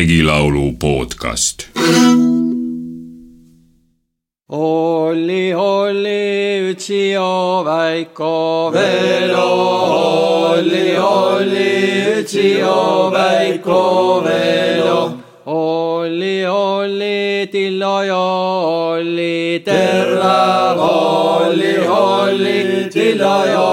regilaulu podcast. Olli, olli, üksi jo väiko velo, olli, olli, üksi jo väiko velo. Olli, olli, tillo jo olli terrav, olli, olli, tillo jo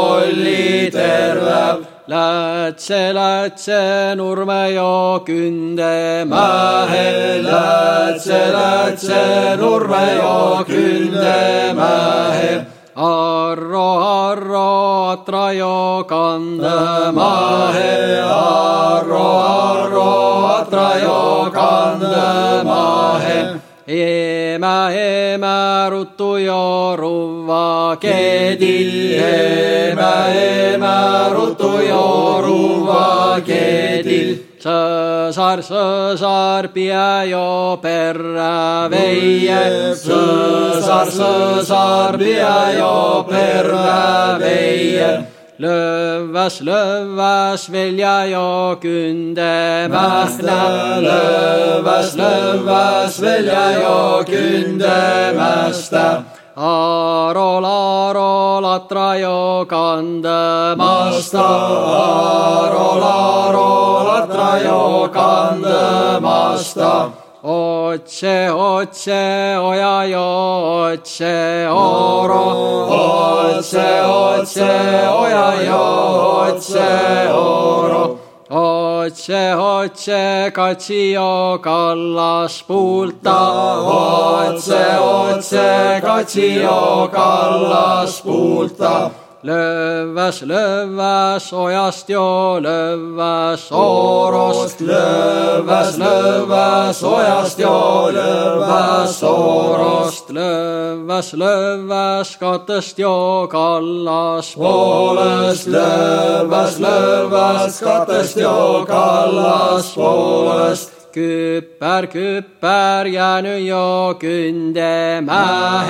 olli terrav. Lätse, lätse, nurme jo kündemähe, lätse, lätse, nurme jo kündemähe. Arro, arro, atra jo kandemahe, arro, arro, atra jo kandemahe. Emä, emä, ruttu jo ruva kedil, emä, emä, ruttu jo ruva kedil. Sõsar, sõsar, pia jo perä veie, sõsar, sõsar, pia jo perä veie. Lövväs, lövväs, velja jo kündemähna, lövväs, lövväs, velja jo kündemästä. Aarol, aarol, atra jo kandemasta, aarol, aarol, atra jo kandemasta. Otse, otse, oja jo, otse, oro, otse, otse, oja jo, otse, oro. Otse, otse, katsi jo kallas puulta, otse, otse, katsi jo kallas puulta. Lövväs, lövväs, ojast jo lövväs orost, lövväs, lövväs, ojast jo lövväs orost, lövväs, lövväs, katest jo kallas poolest, lövväs, lövväs, katest jo kallas poolest. küpper küpper yanıyor gündeme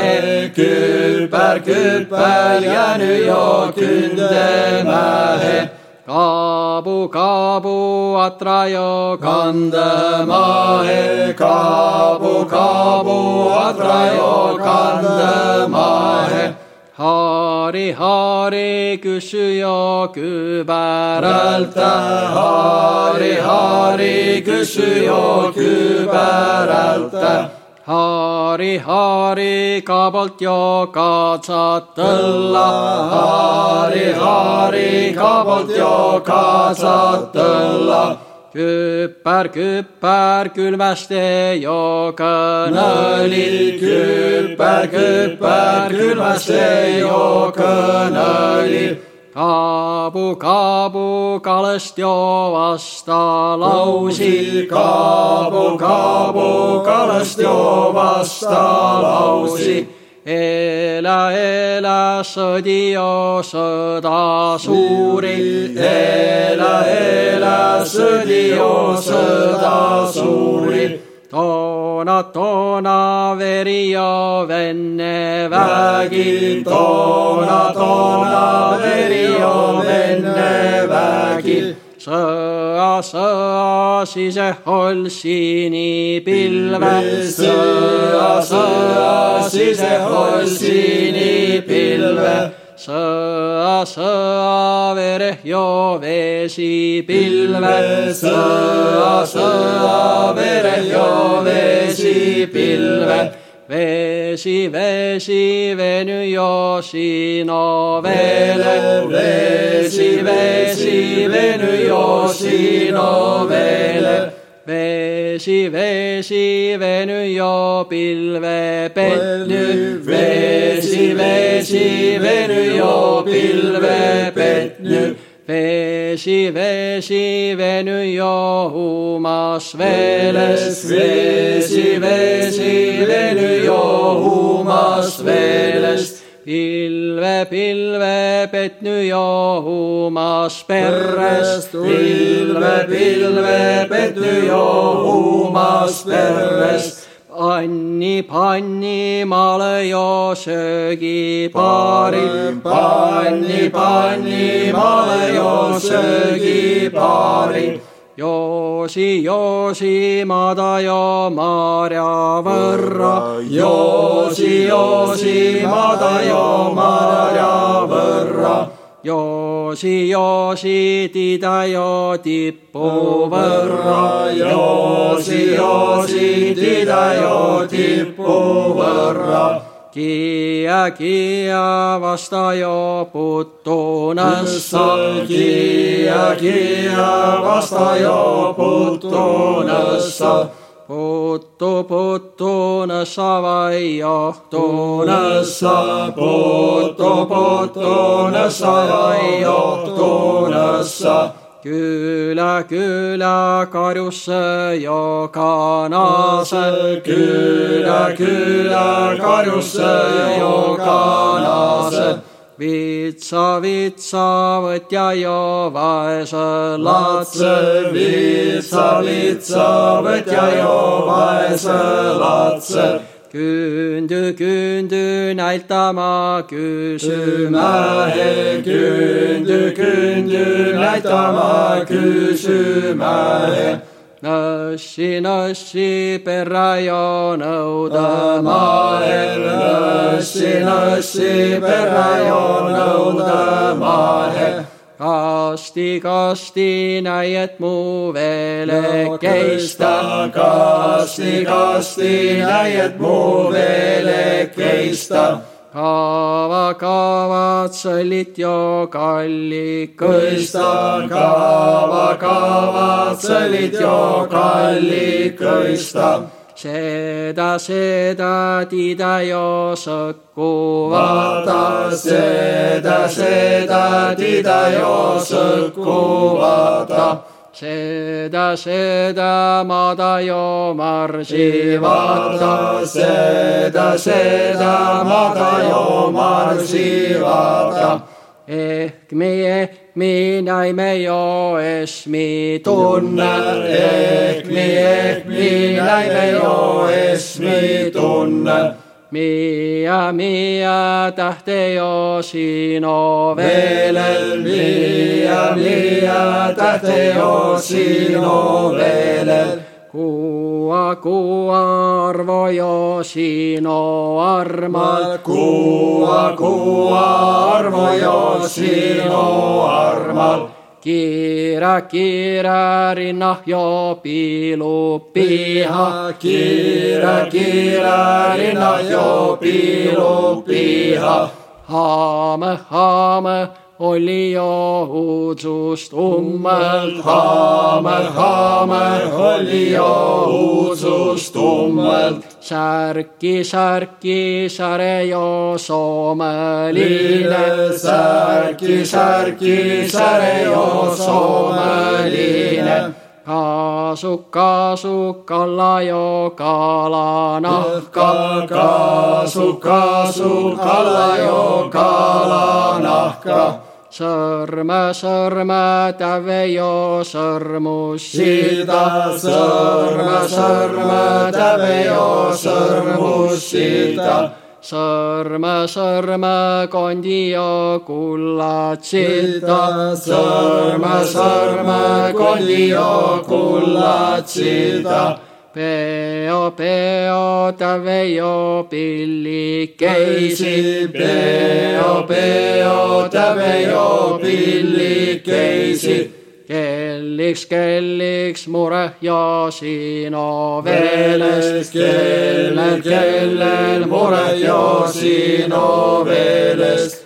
hey küpper küpper yanıyor gündeme hey Kabu kabu atrayo kandema he kabu kabu atrayo kandema he Haari, haari, kysy jo kypärältä. Haari, haari, kysy jo kypärältä. Haari, haari, kaabolt jo katsatella. Haari, haari, kaabolt Kyppär, kyppär kylmästi jokana. Nalil kyppär, kyppär kylmästi jokana. Kaapu, kaapu, kalest jo vasta lausi Kaapu, kaapu, kalest jo vasta lausi. Elä, elä, sõdi jo sõda suuri, elä, elä, sõdi jo sõda suuri. toona, toona veri jo venne vägi, toona, toona veri jo venne vägi. Sõa, sõa sisehol sinipilve, sõa, sõa sisehol sinipilve. sõa, sõa vereh jo vesipilve, sõa, sõa vereh jo vesipilve. Vesi, vesi, veny jo sino vele, vesi, vesi, veny jo sino vele. Vesi, vesi, veny jo pilve petny, vesi, vesi, veny jo pilve petny. Vesi, vesi, veny jo humas veles, vesi, vesi, veny jo humas veles. pilve, pilve, petny jo humas perrest, pilve, pilve, petny jo humas perrest. panni, male jo söögipaari, panni, panni, male jo söögipaari. Joosi, Joosi, mada jo Maarja võrra. Joosi, Joosi, mada jo Maarja võrra. Joosi, Joosi, tida jo tippu võrra. Joosi, Joosi, tida jo tippu võrra. Kia, kia, vasta jo puttunassa. Kia, kia, vasta jo puttunassa. Puttu, puttunassa vai johtunassa. Puttu, puttunassa vai johtunassa. Kylä, kylä, karjussa jokanase. Kylä, kylä, karjussa jokanase. Vitsa, vitsa, võtja jo vaese latse. Vitsa, vitsa, võtja jo vaese latse. Küündy, küündy näitama kysymähe. Mähe küündy, küündy näitama kysymähe. Nõssi, nõssi perä jo nõudama. Nõssi, nõssi perä jo nõudamahe. Kasti, kasti näiet mu veelekeistä. Kasti, kasti näiet mu veelekeistä. Kaava, kaavat sõllit jo kallikõista. Kõista kaava, kaavad sõlid jo kallikõista. Seda, seda tida jo sõkkuva. vaata seda, seda tida jo sõkkuvata. Seda, seda mada jo marsivat. vaata seda, seda mada jo marsivata. Ehk me, ehk me näime jo esmi tunne. ehk mi, ehk mi näime jo esmi tunne. Mia, mia tähte jo sino veelel veelel. viia, viia tähte jo sinu veelel. Kuua, kuua arvo jo sino armal. kuua, kuua arvo jo sinu armal. Kiira, kiira rinnah jo piilu piha. kiire, kiire rinna jo piilu piha. Haame, haame oli jo uudsust ummel. Haamer, haamer oli jo uudsust tummelt. Särki, särki, säre jo soomeline. särki, särki, säre jo soomeline. Kaasuk, kaasuk, alla jo kalanahka. kaasu, kaasu, kalla jo kalanahka. Sõrme, sõrme, täve jo sõrmus Sida sõrme, sõrme, täve jo sõrmus sida. Sõrme, sõrme, kondi jo kullat sita. sõrme, sõrme, kondi jo kullat sida. Peo, peo, täve jo pillikeisi. Peo, peo, täve jo pillikeisi. Kelliks, kelliks mure jo sino veeles. kellel, kellel mure jo sinu veelest.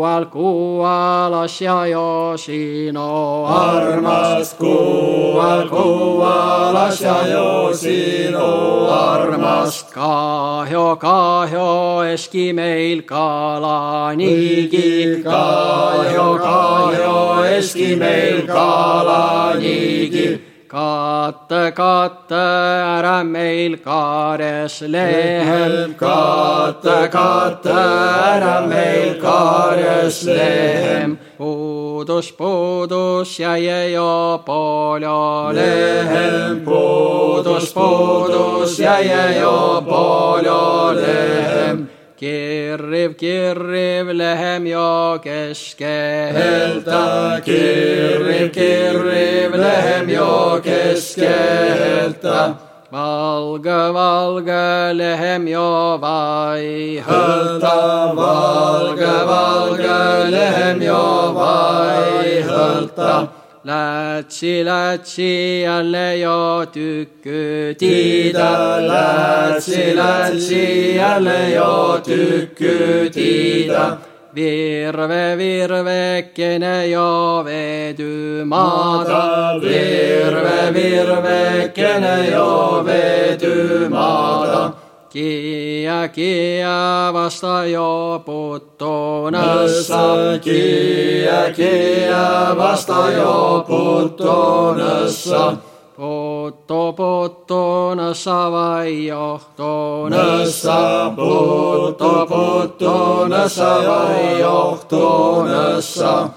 Kuual, kuual asja jo sino armas kuual, kuual asja jo sinu armast. Kahjo, kahjo eski meil kalaniigi. kahjo, kahjo eski meil kalaniigi. Katte, katte ära meil kaares lehem. katte, katte ära meil kaarjas lehem. puudus, puudus jäi jo palju lehem puudus, puudus jäi jo palju lehem. Kirriv kirriv lehem yok eşke Helta kirriv kirriv lehem yok eşke Helta Valga valga lehem yo vay. Helta valga valga lehem yo vay. Helta Lätsi, lätsi jälle jo tükky tiida, lätsi, lätsi jälle jo tykky tiida. Virve, virvekene jo vedy maata. Virve, virvekene jo vedy maata. Kia, kia vasta jo puttonassa. Kia, kia vasta jo puttonassa. Putto, puttonassa vai johtonassa. Nassa, putto, puttonassa vai johtonassa.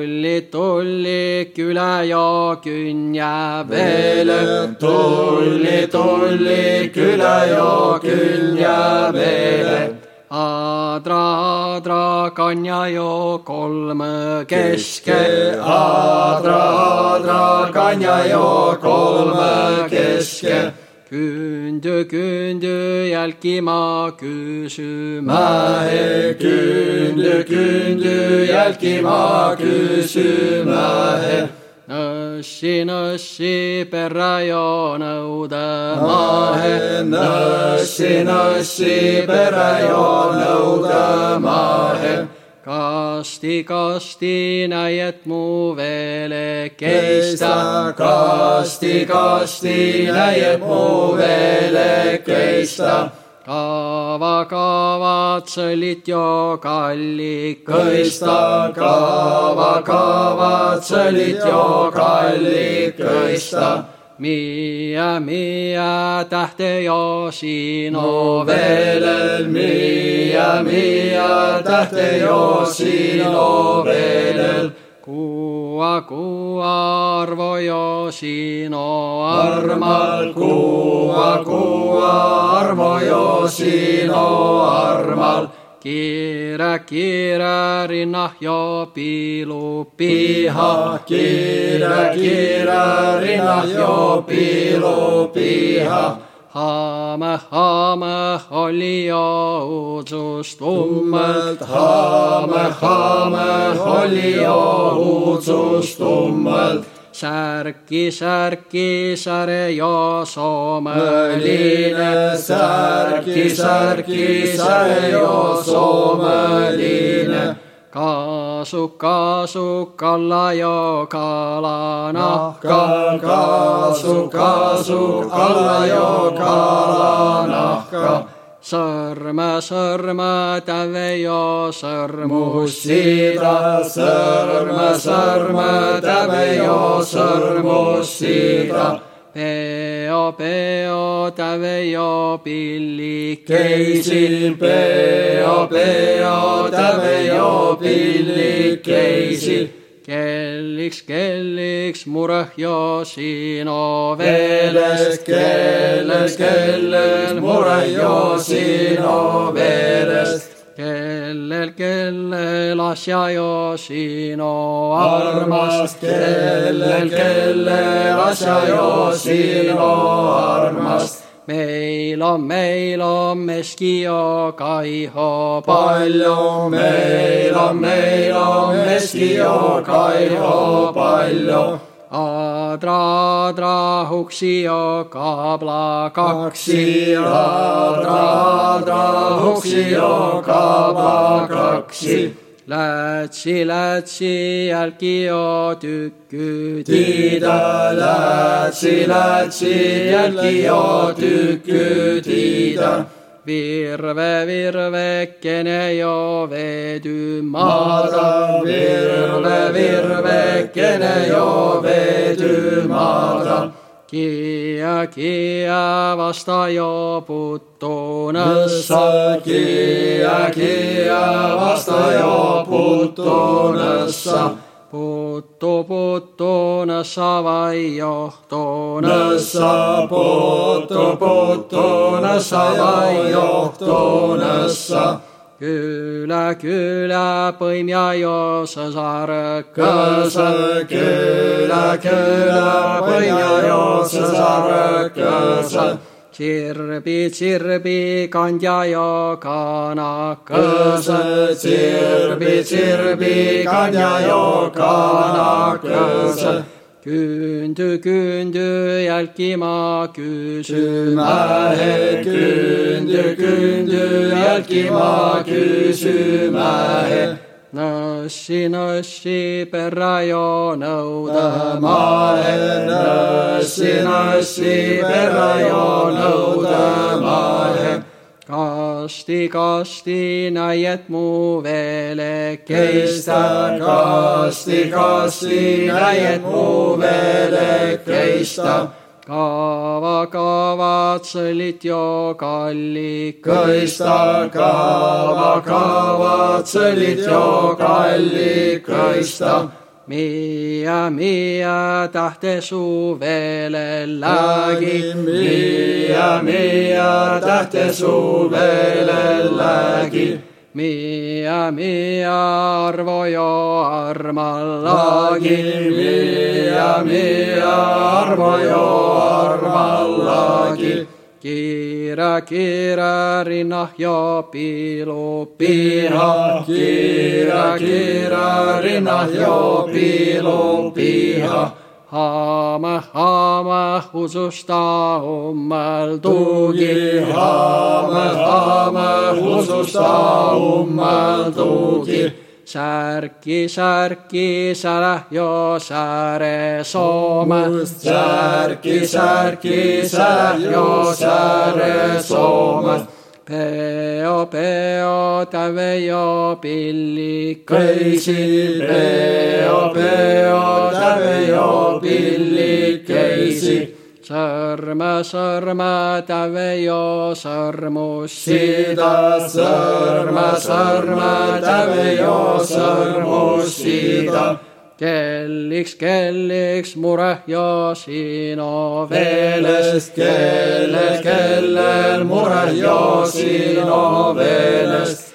Tulli, tulli, kylä jo kynjä vele. Tulli, tulli, kylä jo kynjä vele. Adra, adra, kanja jo kolme keske. Adra, adra, kanja jo kolme keske. Küündy, küündy, jälkima kysymä. Mähe küündy, küündy, jälkima kysymähe. Nõssi, nõssi, perä jo nõudemahe. Mahe, nõssi, nõssi, perä jo nõudemahe. Kasti, kasti, näiet mu veele keista, kasti, kasti, näiet mu veele keista. Kaava, kaavat, sõlit jo kallikõista. Kõista, kaava, kaavad, sõlid jo kallikõista. Mia, mia, tähte jo sinu Veelel, Miia, Miia, tähte jo sinu veelel. Kuua, kuua, arvo jo sinu armal, kuua, kuua, armo jo sinu armal. Kiire, kiire, rinnah jo piilu piha, kiire, kiire, rinnah jo piilu piha. Haame, haame, oli tummelt. tummelt, haame, haame, oli jo uudsus tummelt. Särki, särki, säre jo soomeline. Särki, särki, säre jo someline. Kaasuk, kaasuk, kalla jo kalana. Nahka, kaasu, kaasu, alla jo kalanahka. Sõrme, sõrme, täve jo sõrmus. Siida, sõrme, sõrme, täbe jo sõrmus siida. Peo, peo, täve jo pillik. Keisil peo, peo, täbe jo pillikeisil. Kelliks, kelliks, mureh jo sinu Veeles, veeles. kelles, kelles, mure jo sinu veeles. Kellel, kellel asja jo sinu armas, kellel, kellel asja jo sinu armast. meil on, meil on meski jo kaiho palju meil on, meil on meski jo kaiho palju. Adra, adra, huksi jo kaabla kaksi adra, adra, huksi jo kaaba kaksi. Lätsi, lätsi, jälki jo tükky tiida, lätsi, lätsi, jälki jo tykky tiida. Virve, virvekene jo vedy maata, maata. virve, virvekene jo vedy maata. Kia, kia, vasta jo puttunassa. Nassa, kia, kia, vasta jo puttunassa. Puttu, puttu, nässa vai johto Nässä potto potto nässä vai johto nässä. Kylä, kylä, põimja joosa Kõsa saarekõsa. kylä kylä põhja jookse Kirpi kirpi kanyayo kana kızı Kirpi kirpi kanyayo kana kızı Gündü gündü yelkima küsüme he Gündü gündü yelkima küsüme he. Kysymähe. Nõssi, nõssi, perä jo nõuda. Mahe nõssi nõssi perä jo nõudemahe. Kasti, kasti, näiet mu veele Keistä kasti kasti näet mu vele keistä. Kaava, kaavat, sõlit jo kalli Kõista kaava kaavad sõlid jo kalli kõista. Mia, mia, tahte su veele läägi. Mia, mia tähte su vele lägi. Mia, mia, arvo jo armallagi. Mia, Mia armo jo armallakin. Kiira, kiira, rina, jo piilu piha. Kiira, kiira, rina, jo piilu piha. Haama, haama, hususta ummaltuki. Haama, haama, hususta ummaltuki. Särki, särki, sälä jo sääre soome. Särki, särki, sälä jo sääre soome. Peo, peo, täve jo pillikköisi. Köisi, peo, peo, täve jo pillikeisi. Sõrme, sõrme, täve jo sõrmus. Sida sõrme, sõrme, täve jo sõrmus sida. Kelliks, kelliks mure jo sino Veelest, kellel, kellel mure jo sinu veelest.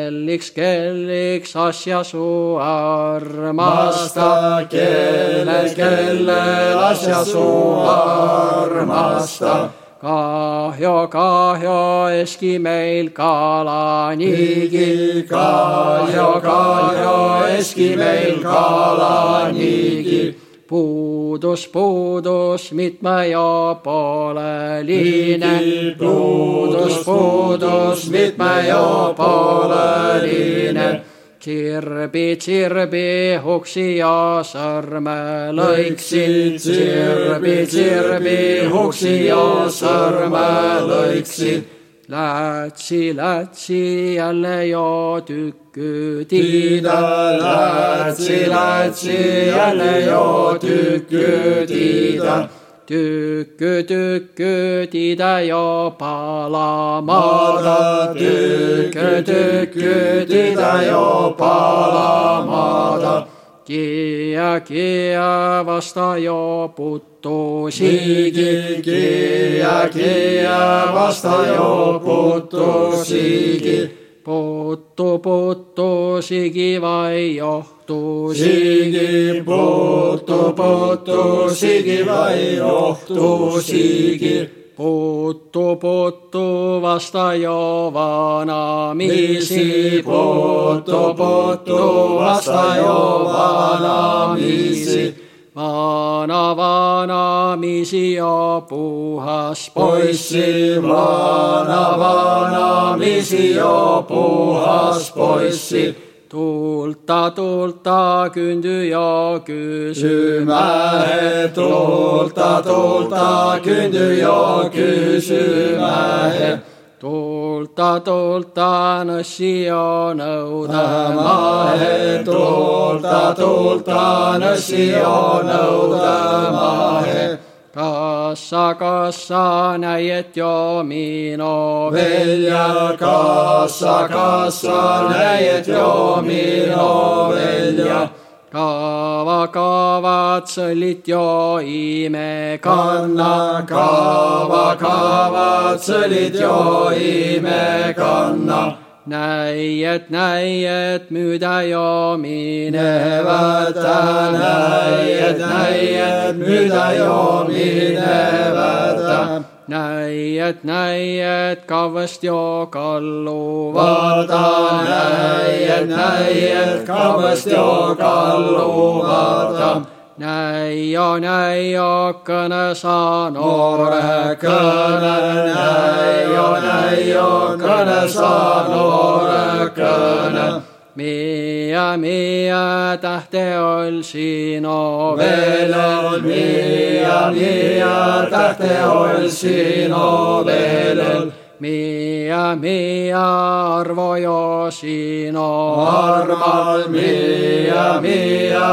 Kelliks, kelliks asja su armasta. Masta, kellel, kellel asja su armasta. Kahjo, kahjo, eski meil kala niigi. Niigi kahjo, kahjo, eski meil kala niigi. Puudus, puudus mitme ja pooleline. puudus, puudus mitme ja pooleline. Tsirbi, tsirbi, huksi ja sõrme lõiksid. tsirbi, tsirbi, huksi ja sõrme lõiksid. Lätsi, lätsi jälle jo tükky tiida. Tiida, lätsi, lätsi, jälle jo tykky tiida. Tykky, tykky, tiida jo palamaata. Maata tykky, tykky, tiida jo palamaata. Kia, kia, vasta jo puttu siigi. Siigi, kia, kia, vasta jo puttu. Puttu, sigi vai johtuu Siigi, puttu, puttu, siigi vai johtuu siigi. Puttu, puttu, vasta jo vanamisi. Misi, puttu, puttu, vasta jo vanamisi. Vana, vanamisi jo puhas Poissi, vana, vanamisi jo puhas poissi. Tulta, tulta, kyndy jo kysy. Kysymähe tulta, tulta, kyndy jo kysymähe. Tulta, tulta, nõssi jo nõuda. Mahe tulta, tulta, nõssi jo nõudemahe. Kassa, kassa, näiet jo mino Velja kassa, kassa, näet jo minu velja. kaava kaavad sõllit joime kanna, kaava kaavad sõlid joime kanna näiet, näiet müüda joomine võta, näiet, näiet müüda joomine võta. näiet, näiet kavast jo kallu. Vaata, näiet, näiet kavast jo kallu vaata näio, näio kõne sa noore kõne, näio, näio kõne sa noore kõne. Mia, mia tähte ol sino veel on, mia, mia tähte ol sino veel on Mia, mia arvo jo sino. Armal, mia, mia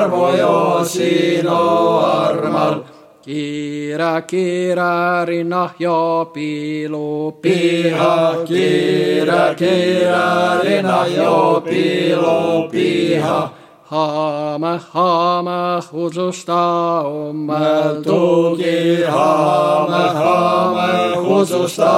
arvo jo sino armal. kiire, kiire rinnah jo piilu piha, kiire, kiire rinnah jo piilu piha haame, haame ususta ummeltugi, haame, haame ususta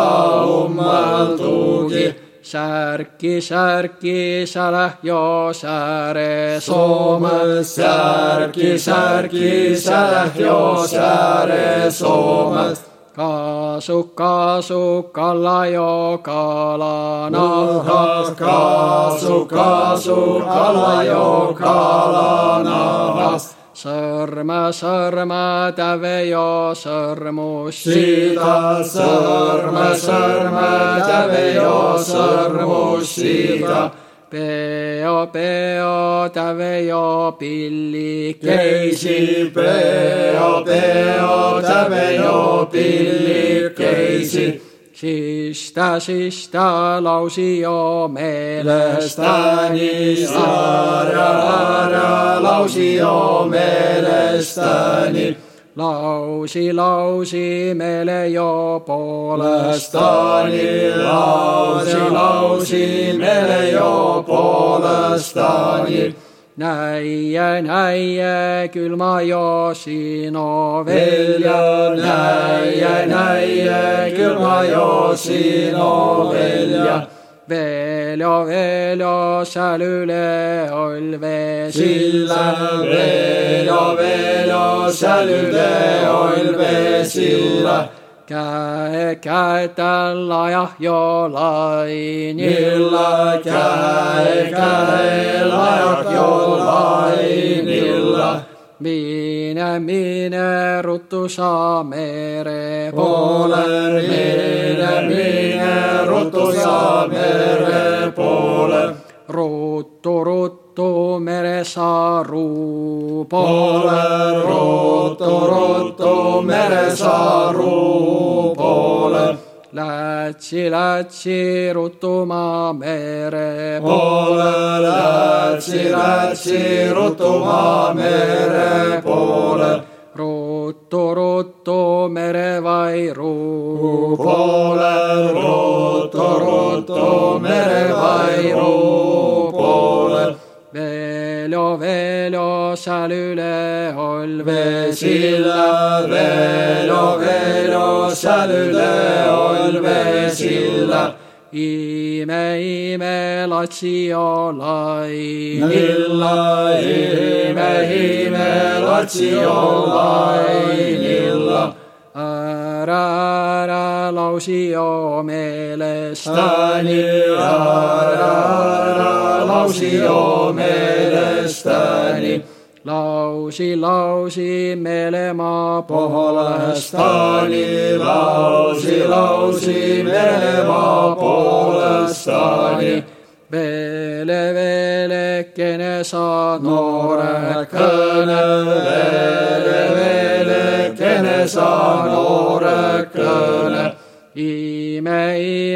ummeltugi. särki, särki, säle jo sääre Soomes, särki, särki, säle jo sääre Soomest kaasu, kaasu, kalla jo kala nahas, kaasu, kaasu, kala jo kala nahas. sõrme, sõrme, täve jo sõrmus. sida, sõrme, sõrme, täve jo sõrmus sida peo, peo, täve jo pilli keisi, peo, peo, täve jo pilli keisi. Sista, sista lausi jo meelestani, ära, ära lausi jo meelestani lausi, lausi meile jo poolestani, lausi, lausi meile jo poolestani. näie, näie külma jo sino välja, näie, näie külma jo sino välja veel ja veel ja seal üle olve silla, veel ja veel ja seal üle olve silla. käe, käetellä ja jollain. Illa käe, käellä ja jollain illa. Mine, mine ruttu sa mere poole, mine, mine ruttu sa mere poole. Ruttu, ruttu meresaaru poole, ruttu, ruttu meresaaru poole. Lätsi, lätsi rutuma mere poole, lätsi, lätsi rutuma mere poole. Ruttu, ruttu merevairu poole, ruttu, ruttu merevairu poole. Veel jo, veel jo seal üle olve silla, veel jo, veel jo seal üle olve silla. ime, ime latsi jo lai. illa, ime, ime latsi jo lai illa ära, ära lausi jo meelestani, ära, ära lausi jo meelestani. lausi, lausi meelemaa poolestani, lausi, lausi meelemaa poolestani. Vele, velekene sa noorekene, vele, velekene sa noorekene. ime, ime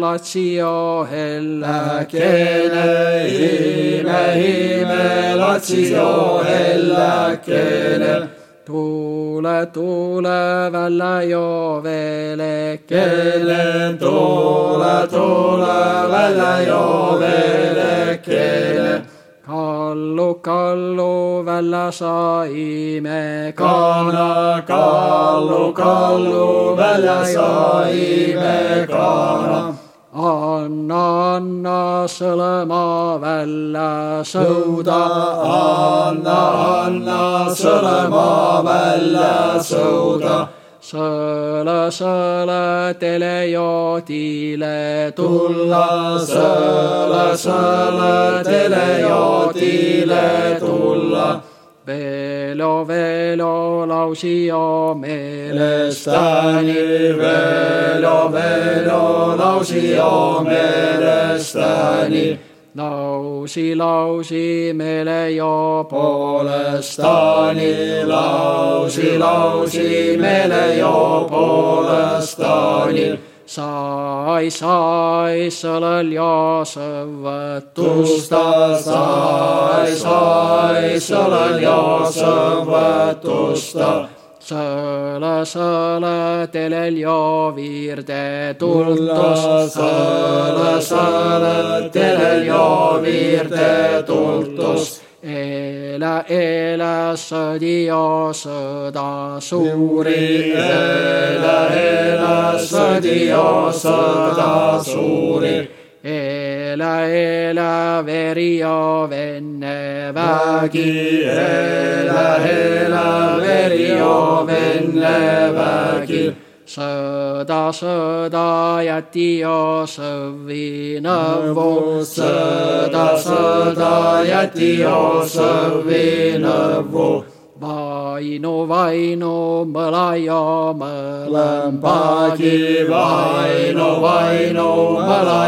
latsi jo hellakene, ime, ime latsi jo hellakene. tuule, tuule välja jo velekene, tuule, tuule välja jo velekene. kallu, kallu välja saime, kana, kallu, kallu välja saime, kana. Anna, anna sõlema välja sõuda, anna, anna sõlema välja sõuda. Sõle, sõle teile joodile tulla, sõle, sõle teile joodile tulla. Velo, velo lausio meelestani, velo, velo lausio meelestani lausi, lausi meile jo poolestani, lausi, lausi meile jo poolestani. Sai, sai sellel ja sõvõtusta, sai, sai sellel ja sõvõtusta sõle, sõle telel jo viirde tultus, sõle, sõle telel jo viirde tultus. Elä, elä sõdio sõda suuri, elä, elä sõdio sõda suuri elä, elä veri ja venne vägi. elä, elä veri ja venne vägi. Sada sada jätti ja sövvinövo. vo. Sada sada ja sövvinövo. Vaino, vaino, mölä ja mölänpäki. Vaino, vaino, mölä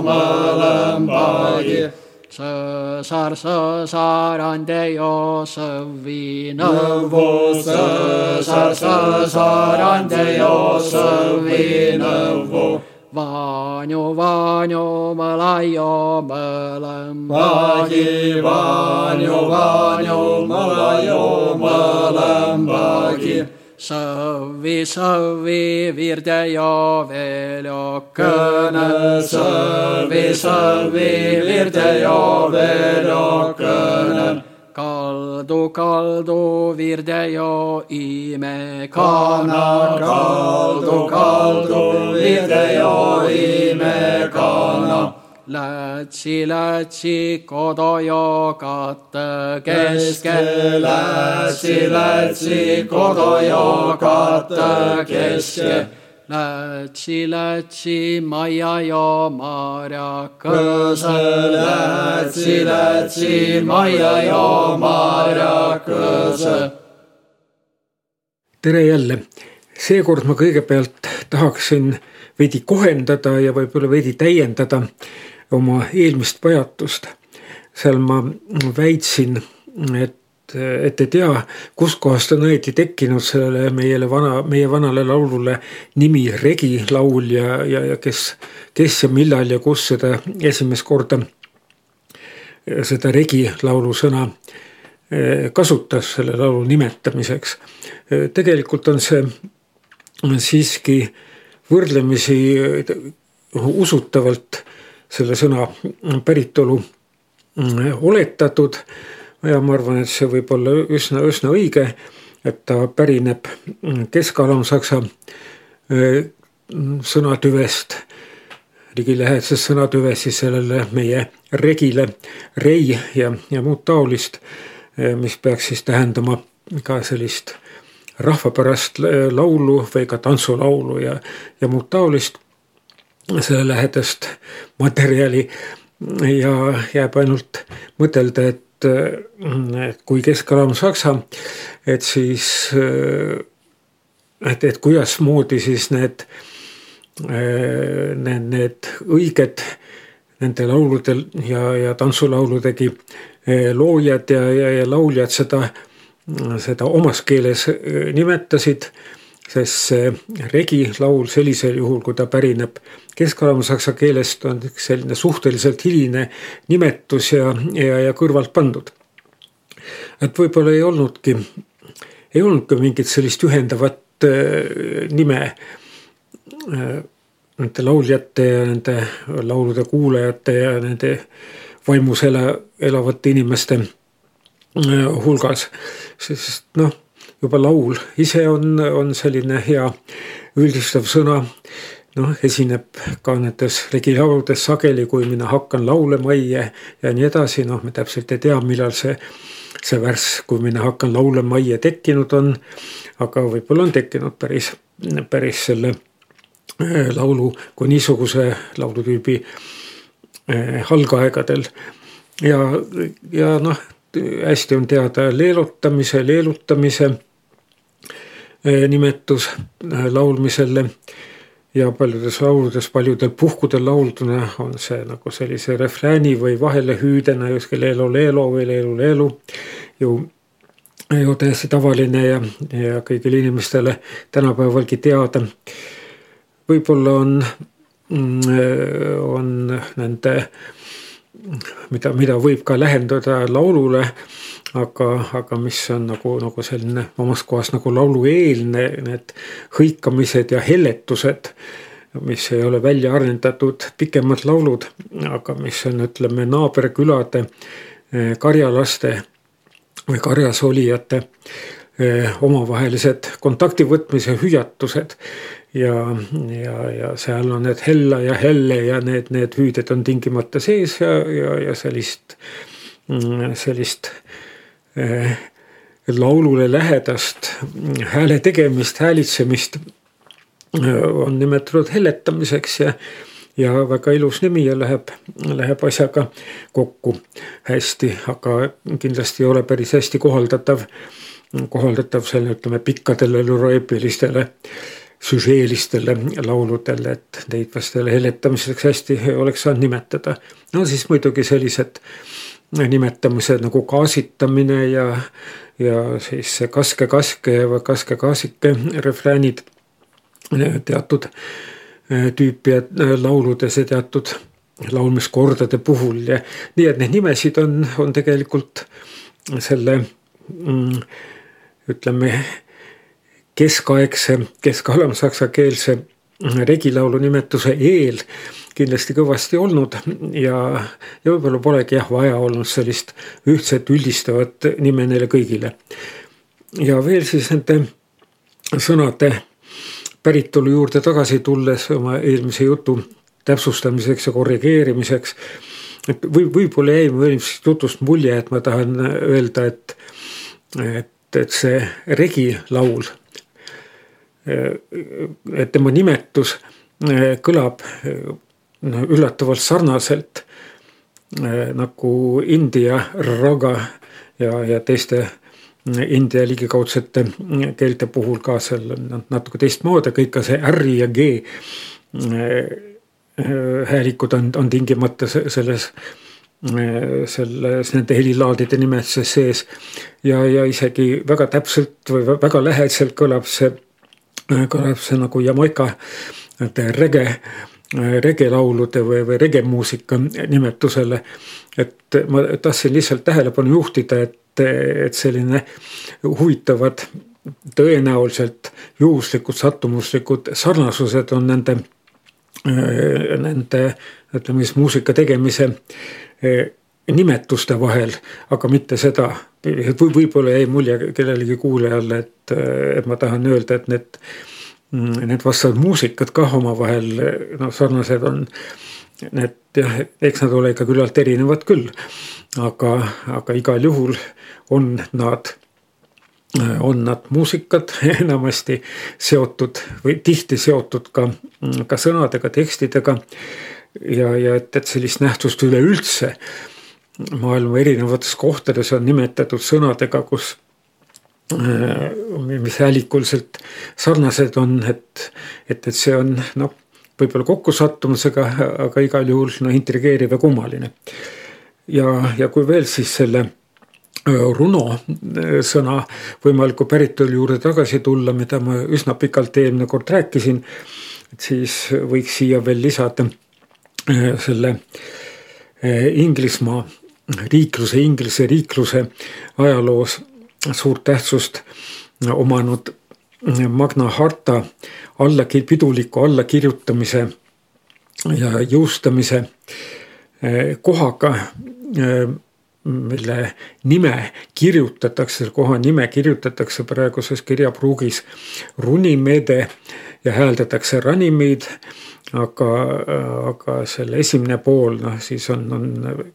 malam mölänpäki. Săsar, săsar, andeio, să vină. Vă săsar, săsar, andeio, să vină. Vă Vanyo, vanyo, malayo, malam. Bagi, vanyo, vanyo, malayo, malam, bagi. Sõvi, sõvi, virde jo veel jo kõne. Sõvi, sõvi, virde jo veel jo kõne kaldu, kaldu virde jo ime kana, kaldu, kaldu virde jo ime kana. Lätsi, lätsi kodo jo katte keske. Lätsi, lätsi kodo jo katte keske Lätsi, lätsi maja jo marjakõse. Lätsi, lätsi maja jo marjakõse. tere jälle, seekord ma kõigepealt tahaksin veidi kohendada ja võib-olla veidi täiendada oma eelmist pajatust. seal ma väitsin, et et ei tea, kuskohast on õieti tekkinud sellele meile vana, meie vanale laulule nimi Regilaul ja, ja, ja kes, kes ja millal ja kus seda esimest korda seda Regilaulu sõna kasutas selle laulu nimetamiseks. tegelikult on see siiski võrdlemisi usutavalt selle sõna päritolu oletatud. Ja ma arvan, et see võib olla üsna, üsna õige, et ta pärineb keskalamsaksa sõnatüvest, ligilähedasest sõnatüvest siis sellele meie regile, rei ja, ja muud taolist, mis peaks siis tähendama ka sellist rahvapärast laulu või ka tantsulaulu ja, ja muud taolist, selle lähedast materjali ja jääb ainult mõtelda, et et kui keskalam saksa, et siis, et, et kuidasmoodi siis need, need, need õiged nende lauludel ja, ja tantsulauludegi loojad ja, ja, ja lauljad seda, seda omas keeles nimetasid sest see regilaul sellisel juhul, kui ta pärineb kesk-saksa keelest, on üks selline suhteliselt hiline nimetus ja, ja, ja kõrvalt pandud. et võib-olla ei olnudki, ei olnudki mingit sellist ühendavat äh, nime äh, nende lauljate ja nende laulude kuulajate ja nende vaimus ela, elavate inimeste hulgas, sest noh, juba laul ise on, on selline hea üldistav sõna noh, esineb ka nendes regilauludes sageli, kui mina hakkan laulema ja, ja nii edasi, noh, me täpselt ei tea, millal see, see värss, kui mina hakkan laulema ja tekkinud on. aga võib-olla on tekkinud päris, päris selle eh, laulu kui niisuguse laulutüübi eh, algaegadel. ja, ja noh, hästi on teada leelutamise, leelutamise nimetus laulmisele. Ja paljudes lauludes, paljudel puhkudel laulduna on see nagu sellise refrääni või vahelehüüdena justkui leelo, leelo või leelu, leelu ju, ju täiesti tavaline ja, ja kõigile inimestele tänapäevalgi teada. võib-olla on, mm, on nende, mida, mida võib ka lähendada laulule aga, aga mis on nagu, nagu selline omas kohas nagu laulueelne, need hõikamised ja helletused, mis ei ole välja arendatud pikemad laulud, aga mis on, ütleme, naaberkülade eh, karjalaste või karjas olijate eh, omavahelised kontakti võtmise hüüatused. Ja, ja, ja seal on need hella ja helle ja need, need hüüded on tingimata sees ja, ja, ja sellist, mm, sellist laulule lähedast hääle tegemist, häälitsemist eh, on nimetatud helletamiseks ja, ja väga ilus nimi ja läheb, läheb asjaga kokku hästi, aga kindlasti ei ole päris hästi kohaldatav, kohaldatav selle, ütleme, pikkadele luroeepilistele süžeelistele lauludele, et neid vast jälle helletamiseks hästi oleks saanud nimetada. no siis muidugi sellised äh, nimetamised nagu gaasitamine ja, ja siis kaske, kaske või kaske, kaasike refräänid teatud eh, tüüpi eh, lauludes ja teatud laulmiskordade puhul ja nii, et neid nimesid on, on tegelikult selle mm, ütleme keskaegse, kesk-alamsaksa keelse regilaulu nimetuse eel kindlasti kõvasti olnud ja, ja võib-olla polegi jah vaja olnud sellist ühtset üldistavat nime neile kõigile. ja veel siis nende sõnade päritolu juurde tagasi tulles oma eelmise jutu täpsustamiseks ja korrigeerimiseks. et või võib-olla jäi mu eelmisest jutust mulje, et ma tahan öelda, et, et, et see regilaul, et tema nimetus kõlab noh, üllatavalt sarnaselt äh, nagu India raga ja, ja teiste India ligikaudsete keelte puhul ka seal natuke teistmoodi, kõik ka see R ja G häälikud on, on tingimata selles, selles nende helilaadide nimetuses sees. ja, ja isegi väga täpselt või väga lähedaselt kõlab see, kõlab see nagu Jamaica rege regelaulude või, või regemuusika nimetusele. et ma tahtsin lihtsalt tähelepanu juhtida, et, et selline huvitavad, tõenäoliselt juhuslikud, sattumuslikud sarnasused on nende, nende ütleme siis muusika tegemise nimetuste vahel, aga mitte seda, et võib-olla jäi mulje kellelegi kuulajale, et, et ma tahan öelda, et need need vastavad muusikad kah omavahel noh, sarnased on. Need jah, eks nad ole ikka küllalt erinevad küll, aga, aga igal juhul on nad, on nad muusikad enamasti seotud või tihti seotud ka, ka sõnadega, tekstidega. ja, ja et, et sellist nähtust üleüldse maailma erinevates kohtades on nimetatud sõnadega, kus mis häälikuliselt sarnased on, et, et, et see on noh, võib-olla kokkusattumusega, aga igal juhul no intrigeeriv ja kummaline. ja, ja kui veel siis selle äh, runo äh, sõna võimaliku päritolu juurde tagasi tulla, mida ma üsna pikalt eelmine kord rääkisin, et siis võiks siia veel lisada selle Inglismaa riikluse, Inglise riikluse ajaloos suurt tähtsust omanud Magna harta alla, piduliku allakirjutamise ja jõustamise eh, kohaga eh, mille nime kirjutatakse, koha nime kirjutatakse praeguses kirjapruugis Runimede ja hääldatakse Ranimid. aga, aga selle esimene pool, noh siis on, on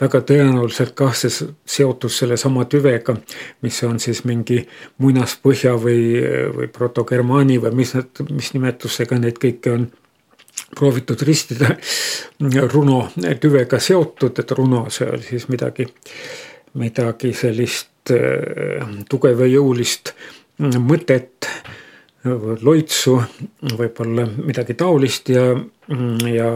väga tõenäoliselt kah see seotus sellesama tüvega, mis on siis mingi muinaspõhja või, või protogermaani või mis need, mis nimetusega neid kõiki on proovitud ristida runo tüvega seotud, et runo, see oli siis midagi, midagi sellist äh, tugev ja jõulist mõtet, loitsu, võib-olla midagi taolist ja, ja,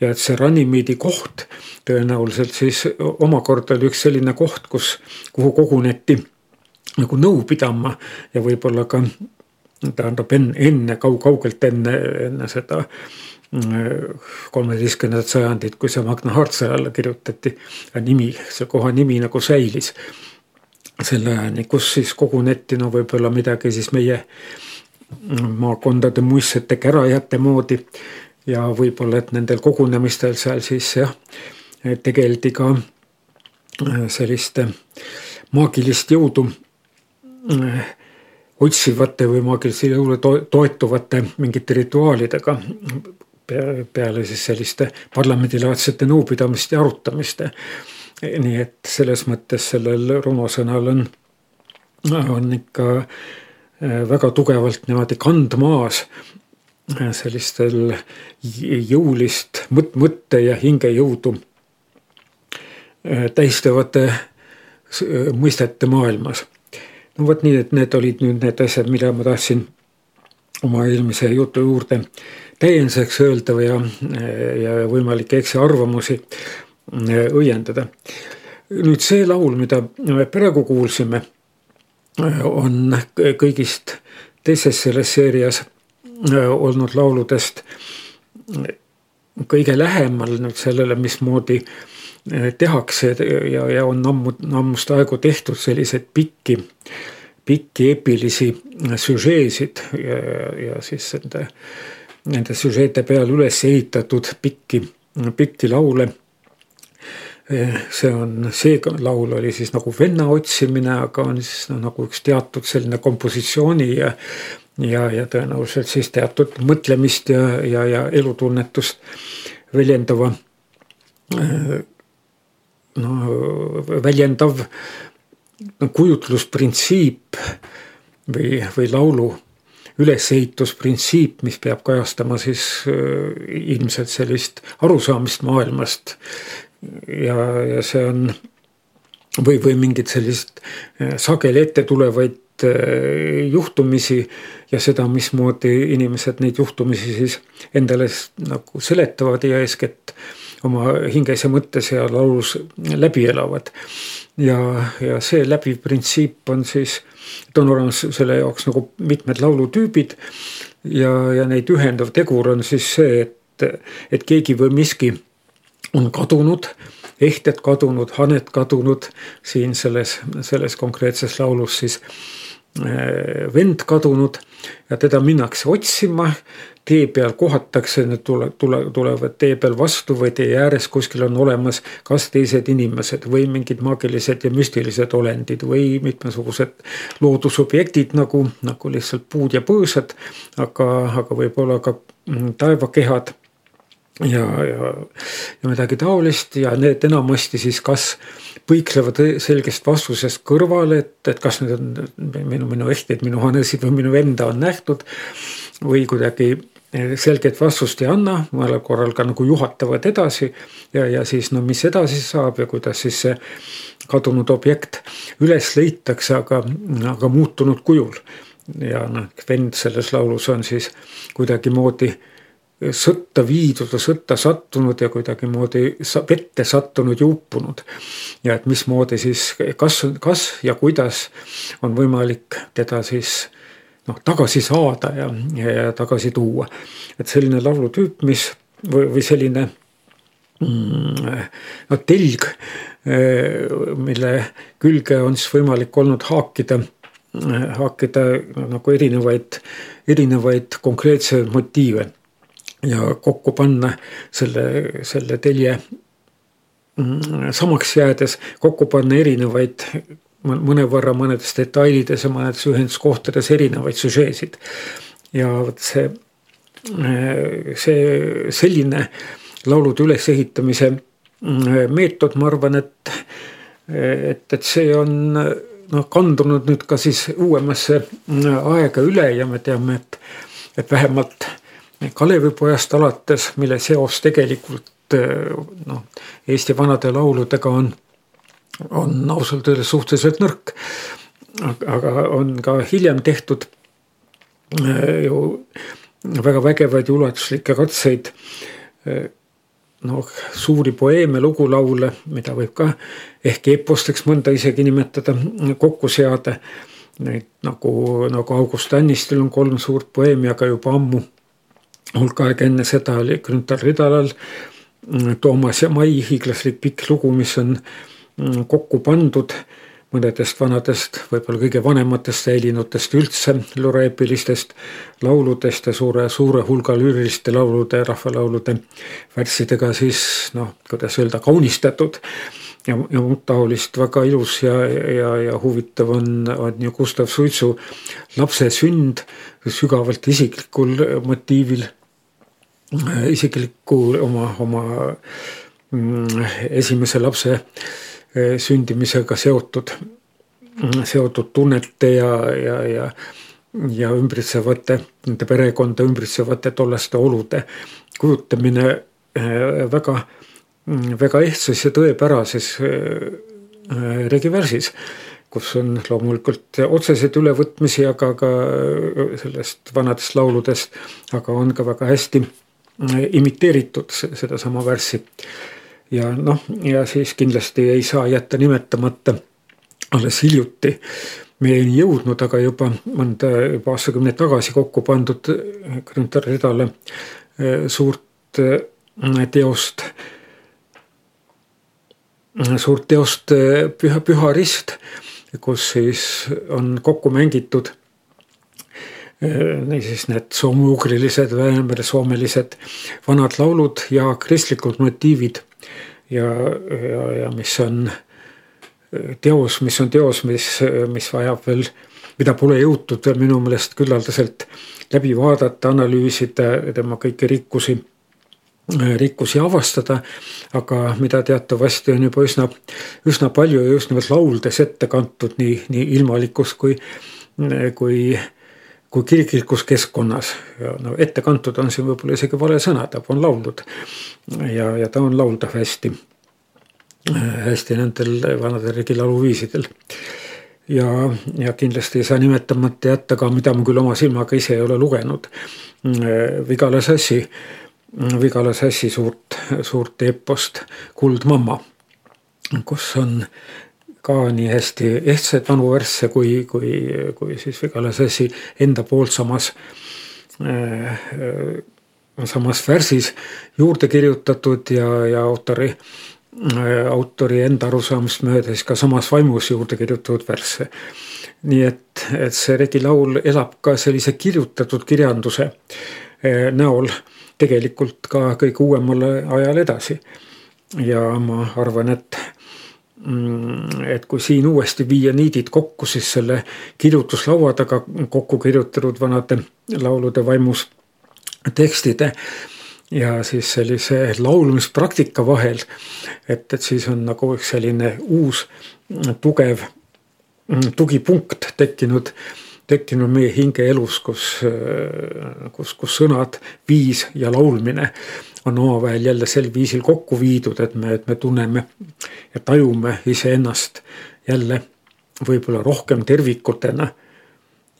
ja et see Ranimiidi koht tõenäoliselt siis omakorda oli üks selline koht, kus, kuhu koguneti nagu nõu pidama ja võib-olla ka tähendab enne, enne kau-, kaugelt enne, enne seda kolmeteistkümnendat sajandit, kui see Magna Harta alla kirjutati. nimi, see koha nimi nagu säilis selle ajani, kus siis koguneti no võib-olla midagi siis meie maakondade muistsete kärajate moodi. ja võib-olla, et nendel kogunemistel seal siis jah, tegeldi ka selliste maagilist jõudu otsivate või maagilisele jõule toetuvate mingite rituaalidega peale siis selliste parlamendilaadsete nõupidamiste ja arutamiste. Nii et selles mõttes sellel runasõnal on, on ikka äh, väga tugevalt niimoodi kandmaas äh, sellistel jõulist mõt-, mõtte ja hingejõudu äh, tähistavate mõistete maailmas. No vot nii, et need olid nüüd need asjad, mida ma tahtsin oma eelmise jutu juurde täienduseks öelda ja, ja võimalikke eksiarvamusi õiendada. nüüd see laul, mida me praegu kuulsime, äh, on kõigist teises selles seerias äh, olnud lauludest kõige lähemal nüüd sellele, mismoodi tehakse ja, ja on ammu, ammust aegu tehtud selliseid pikki, pikki epilisi süžeesid ja, ja siis nende, nende süžeete peal üles ehitatud pikki, pikki laule see on, see laul oli siis nagu venna otsimine, aga on siis no, nagu üks teatud selline kompositsiooni ja, ja, ja tõenäoliselt siis teatud mõtlemist ja, ja, ja elutunnetust väljendava no väljendav no, kujutlusprintsiip või, või laulu ülesehitusprintsiip, mis peab kajastama siis äh, ilmselt sellist arusaamist maailmast. Ja, ja see on või, või mingit sellist äh, sageli ette tulevaid äh, juhtumisi ja seda, mismoodi inimesed neid juhtumisi siis endale nagu seletavad ja eeskätt oma hinges ja mõttes ja laulus läbi elavad. ja, ja see läbiv printsiip on siis, et on olemas selle jaoks nagu mitmed laulutüübid ja, ja neid ühendav tegur on siis see, et, et keegi või miski on kadunud, ehted kadunud, haned kadunud siin selles, selles konkreetses laulus siis äh, vend kadunud ja teda minnakse otsima tee peal kohatakse, need tule, tule, tulevad tee peal vastu või tee ääres kuskil on olemas kas teised inimesed või mingid maagilised ja müstilised olendid või mitmesugused loodusobjektid nagu, nagu lihtsalt puud ja põõsad. aga, aga võib-olla ka mm, taevakehad ja, ja, ja midagi taolist ja need enamasti siis kas põiklevad selgest vastusest kõrvale, et, et kas need on minu, minu ehtid, minu hanesid või minu venda on nähtud või kuidagi selget vastust ei anna, mõnel korral ka nagu juhatavad edasi ja, ja siis no mis edasi saab ja kuidas siis see kadunud objekt üles leitakse, aga, aga muutunud kujul. ja noh, vend selles laulus on siis kuidagimoodi sõtta viidud ja sõtta sattunud ja kuidagimoodi vette sattunud ja uppunud. ja et mismoodi siis, kas, kas ja kuidas on võimalik teda siis noh, tagasi saada ja, ja, ja tagasi tuua. et selline laulutüüp, mis või, või selline mm, no telg, mille külge on siis võimalik olnud haakida, haakida nagu erinevaid, erinevaid konkreetseid motiive ja kokku panna selle, selle telje mm, samaks jäädes kokku panna erinevaid mõnevõrra mõnedes detailides ja mõnedes ühenduskohtades erinevaid süžeesid. ja vot see, see selline laulude ülesehitamise mm, meetod, ma arvan, et, et, et see on noh, kandunud nüüd ka siis uuemasse mm, aega üle ja me teame, et, et vähemalt Kalevipojast alates, mille seos tegelikult noh, Eesti vanade lauludega on on ausalt öeldes suhteliselt nõrk. aga on ka hiljem tehtud äh, ju väga vägevaid ja ulatuslikke katseid äh, noh, suuri poeeme, lugulaule, mida võib ka ehk eposteks mõnda isegi nimetada, kokku seada. Neid nagu, nagu August Annistil on kolm suurt poeemi, aga juba ammu, hulk aega enne seda oli Grünthal Ridalal Toomas ja Mai hiiglaslik pikk lugu, mis on Mm, kokku pandud mõnedest vanadest, võib-olla kõige vanematest säilinutest üldse lureepilistest lauludest ja suure, suure hulga lüüriliste laulude, rahvalaulude värssidega siis noh, kuidas öelda, kaunistatud. ja, ja muud taolist väga ilus ja, ja, ja huvitav on, on ju Gustav Suitsu Lapse sünd sügavalt isiklikul motiivil, isikliku oma, oma mm, esimese lapse Eh, sündimisega seotud, seotud tunnete ja, ja, ja, ja ümbritsevate, nende perekonda ümbritsevate tollaste olude kujutamine eh, väga, väga ehtsas ja tõepärases eh, regivärsis kus on loomulikult otseseid ülevõtmisi, aga ka sellest vanadest lauludest, aga on ka väga hästi imiteeritud sedasama värssi ja noh, ja siis kindlasti ei saa jätta nimetamata alles hiljuti meieni jõudnud, aga juba mõnda, juba aastakümneid tagasi kokku pandud Grünthal Ridale eh, suurt eh, teost, suurt teost eh, Püha, Püha Rist, kus siis on kokku mängitud niisiis need soome-ugrilised, vene-soomelised vanad laulud ja kristlikud motiivid ja, ja, ja mis on teos, mis on teos, mis, mis vajab veel, mida pole jõutud veel minu meelest küllaldaselt läbi vaadata, analüüsida, tema kõiki rikkusi, rikkusi avastada. aga mida teatavasti on juba üsna, üsna palju ja just nimelt lauldes ette kantud nii, nii ilmalikus kui, kui kui kiriklikus keskkonnas ja no ette kantud on siin võib-olla isegi vale sõna, ta on lauldud. ja, ja ta on lauldav hästi, hästi nendel vanadel regilauluviisidel. ja, ja kindlasti ei saa nimetamata jätta ka, mida ma küll oma silmaga ise ei ole lugenud, Vigala Sassi, Vigala Sassi suurt, suurt epost Kuldmamma, kus on ka nii hästi ehtsaid vanu värsse kui, kui, kui siis Vigala Sassi enda poolt samas äh,, samas värsis juurde kirjutatud ja, ja autori äh,, autori enda arusaamist mööda siis ka samas vaimus juurde kirjutatud värsse. nii et, et see Regi laul elab ka sellise kirjutatud kirjanduse äh, näol tegelikult ka kõige uuemal ajal edasi. ja ma arvan, et et kui siin uuesti viia niidid kokku, siis selle kirjutuslaua taga kokku kirjutatud vanade laulude vaimus tekstide ja siis sellise laulmispraktika vahel. et, et siis on nagu üks selline uus tugev tugipunkt tekkinud, tekkinud meie hingeelus, kus, kus, kus sõnad, viis ja laulmine on omavahel jälle sel viisil kokku viidud, et me, et me tunneme ja tajume iseennast jälle võib-olla rohkem tervikutena.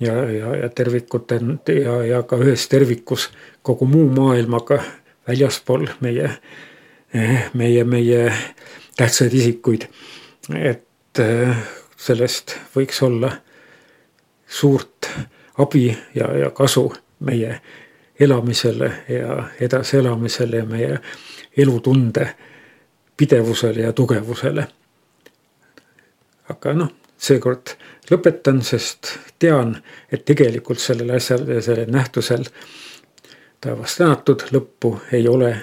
ja, ja, ja tervikuten ja, ja ka ühes tervikus kogu muu maailmaga väljaspool meie, meie, meie tähtsaid isikuid. et äh, sellest võiks olla suurt abi ja, ja kasu meie elamisele ja edasielamisele ja meie elutunde pidevusele ja tugevusele. aga noh, seekord lõpetan, sest tean, et tegelikult sellel asjal ja sellel nähtusel taevast tänatud lõppu ei ole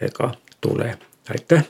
ega tule. aitäh